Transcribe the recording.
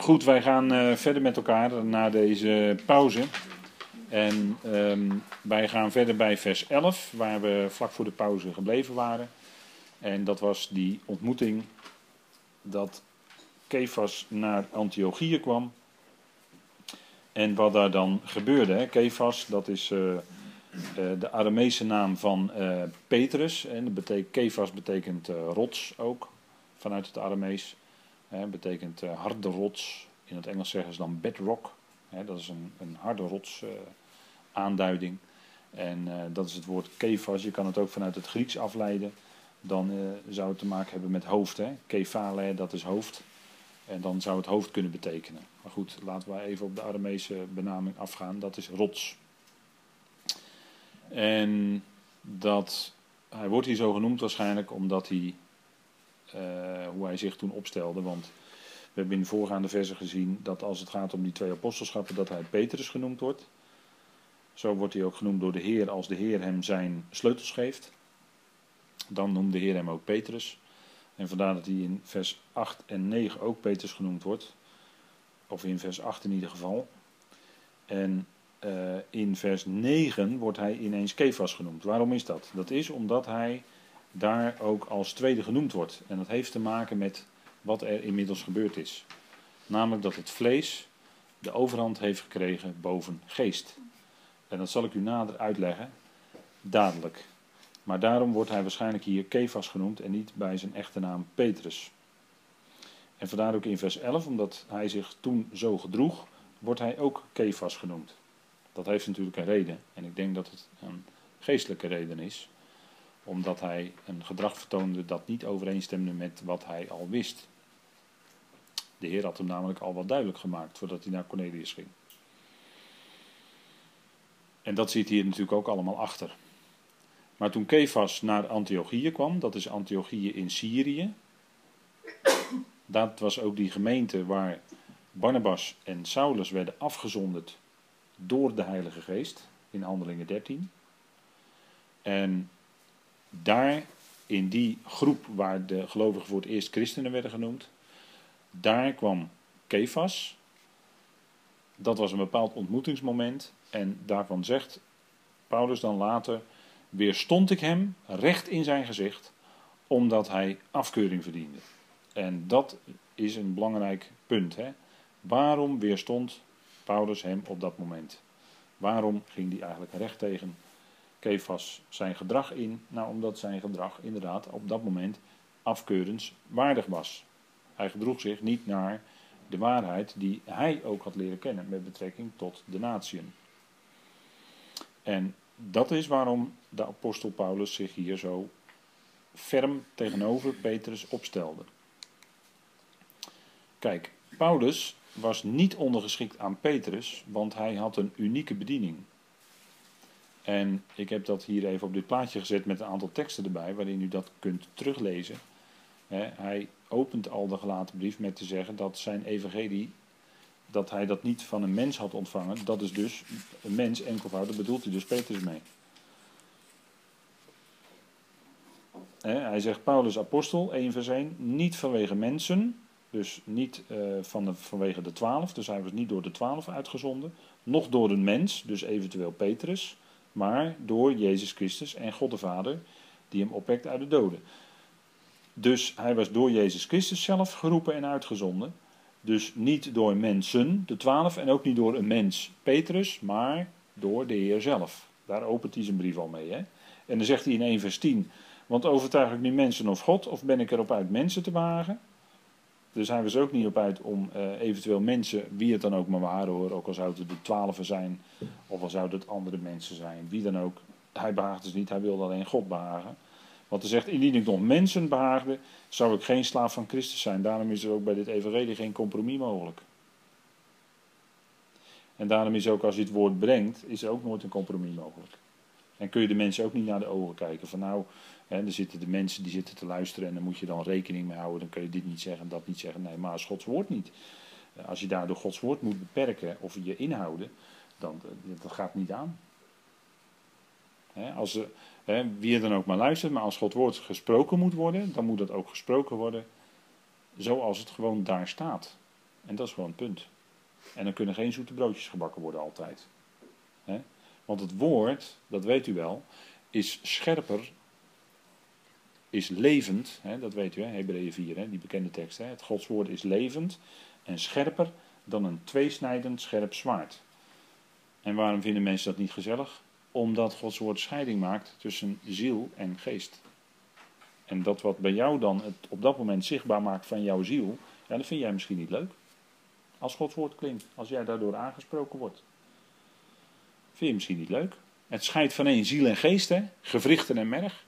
Goed, wij gaan uh, verder met elkaar na deze pauze. En um, wij gaan verder bij vers 11, waar we vlak voor de pauze gebleven waren. En dat was die ontmoeting dat Kefas naar Antiochië kwam. En wat daar dan gebeurde. Hè? Kefas, dat is uh, uh, de Aramese naam van Petrus. En dat betekent, Kefas betekent rots ook, vanuit het Aramees. Hè, betekent harde rots. In het Engels zeggen ze dan bedrock. Dat is een, een harde rots aanduiding. En dat is het woord Kefas. Je kan het ook vanuit het Grieks afleiden. Dan zou het te maken hebben met hoofd. Hè. Kefale, dat is hoofd. En dan zou het hoofd kunnen betekenen. Maar goed, laten we even op de Aramese benaming afgaan. Dat is rots. En dat, hij wordt hier zo genoemd waarschijnlijk omdat hij, uh, hoe hij zich toen opstelde. Want we hebben in de voorgaande versen gezien dat als het gaat om die twee apostelschappen, dat hij Petrus genoemd wordt. Zo wordt hij ook genoemd door de Heer als de Heer hem zijn sleutels geeft. Dan noemt de Heer hem ook Petrus. En vandaar dat hij in vers 8 en 9 ook Petrus genoemd wordt. Of in vers 8 in ieder geval. En uh, in vers 9 wordt hij ineens Kefas genoemd. Waarom is dat? Dat is omdat hij daar ook als tweede genoemd wordt. En dat heeft te maken met wat er inmiddels gebeurd is. Namelijk dat het vlees de overhand heeft gekregen boven geest. En dat zal ik u nader uitleggen, dadelijk. Maar daarom wordt hij waarschijnlijk hier Kefas genoemd en niet bij zijn echte naam Petrus. En vandaar ook in vers 11, omdat hij zich toen zo gedroeg, wordt hij ook Kefas genoemd. Dat heeft natuurlijk een reden. En ik denk dat het een geestelijke reden is. Omdat hij een gedrag vertoonde dat niet overeenstemde met wat hij al wist. De Heer had hem namelijk al wat duidelijk gemaakt voordat hij naar Cornelius ging. En dat zit hier natuurlijk ook allemaal achter. Maar toen Kefas naar Antiochië kwam, dat is Antiochië in Syrië. Dat was ook die gemeente waar Barnabas en Saulus werden afgezonderd door de Heilige Geest in Handelingen 13. En daar, in die groep waar de gelovigen voor het eerst christenen werden genoemd, daar kwam Kefas. Dat was een bepaald ontmoetingsmoment. En daarvan zegt Paulus dan later weerstond ik hem recht in zijn gezicht, omdat hij afkeuring verdiende. En dat is een belangrijk punt. Hè? Waarom weerstond Paulus hem op dat moment? Waarom ging hij eigenlijk recht tegen Kefas zijn gedrag in? Nou, omdat zijn gedrag inderdaad op dat moment afkeurenswaardig was. Hij gedroeg zich niet naar de waarheid die hij ook had leren kennen met betrekking tot de natieën. En dat is waarom de apostel Paulus zich hier zo ferm tegenover Petrus opstelde. Kijk, Paulus was niet ondergeschikt aan Petrus, want hij had een unieke bediening. En ik heb dat hier even op dit plaatje gezet met een aantal teksten erbij, waarin u dat kunt teruglezen. Hij opent al de gelaten brief met te zeggen dat zijn evangelie dat hij dat niet van een mens had ontvangen, dat is dus een mens, enkelvoud, daar bedoelt hij dus Petrus mee. hij zegt Paulus apostel, 1 vers 1, niet vanwege mensen, dus niet uh, van de, vanwege de twaalf, dus hij was niet door de twaalf uitgezonden, nog door een mens, dus eventueel Petrus, maar door Jezus Christus en God de Vader, die hem opwekt uit de doden. Dus hij was door Jezus Christus zelf geroepen en uitgezonden. Dus niet door mensen, de twaalf, en ook niet door een mens, Petrus, maar door de Heer zelf. Daar opent hij zijn brief al mee. Hè? En dan zegt hij in 1 vers 10, want overtuig ik nu mensen of God, of ben ik erop uit mensen te wagen? Dus hij was ook niet op uit om uh, eventueel mensen, wie het dan ook maar waren hoor, ook al zouden het de twaalfen zijn, of al zouden het andere mensen zijn, wie dan ook. Hij behaagde dus niet, hij wilde alleen God behagen. Want hij zegt, indien ik nog mensen behaagde, zou ik geen slaaf van Christus zijn. Daarom is er ook bij dit evangelie geen compromis mogelijk. En daarom is ook als je het woord brengt, is er ook nooit een compromis mogelijk. En kun je de mensen ook niet naar de ogen kijken. Van nou, hè, er zitten de mensen die zitten te luisteren en dan moet je dan rekening mee houden. Dan kun je dit niet zeggen, dat niet zeggen. Nee, maar als Gods woord niet. Als je daardoor Gods woord moet beperken of je inhouden, dan dat gaat niet aan. Hè, als, Hè, wie er dan ook maar luistert, maar als God woord gesproken moet worden, dan moet dat ook gesproken worden zoals het gewoon daar staat. En dat is gewoon het punt. En dan kunnen geen zoete broodjes gebakken worden altijd. Want het woord, dat weet u wel, is scherper, is levend. Hè? Dat weet u, Hebreeën 4, hè? die bekende tekst. Hè? Het Godswoord is levend en scherper dan een tweesnijdend scherp zwaard. En waarom vinden mensen dat niet gezellig? Omdat Gods woord scheiding maakt tussen ziel en geest. En dat wat bij jou dan het op dat moment zichtbaar maakt van jouw ziel, ja, dat vind jij misschien niet leuk. Als Gods woord klinkt, als jij daardoor aangesproken wordt. Vind je misschien niet leuk? Het scheidt van één ziel en geest, hè? gewrichten en merg.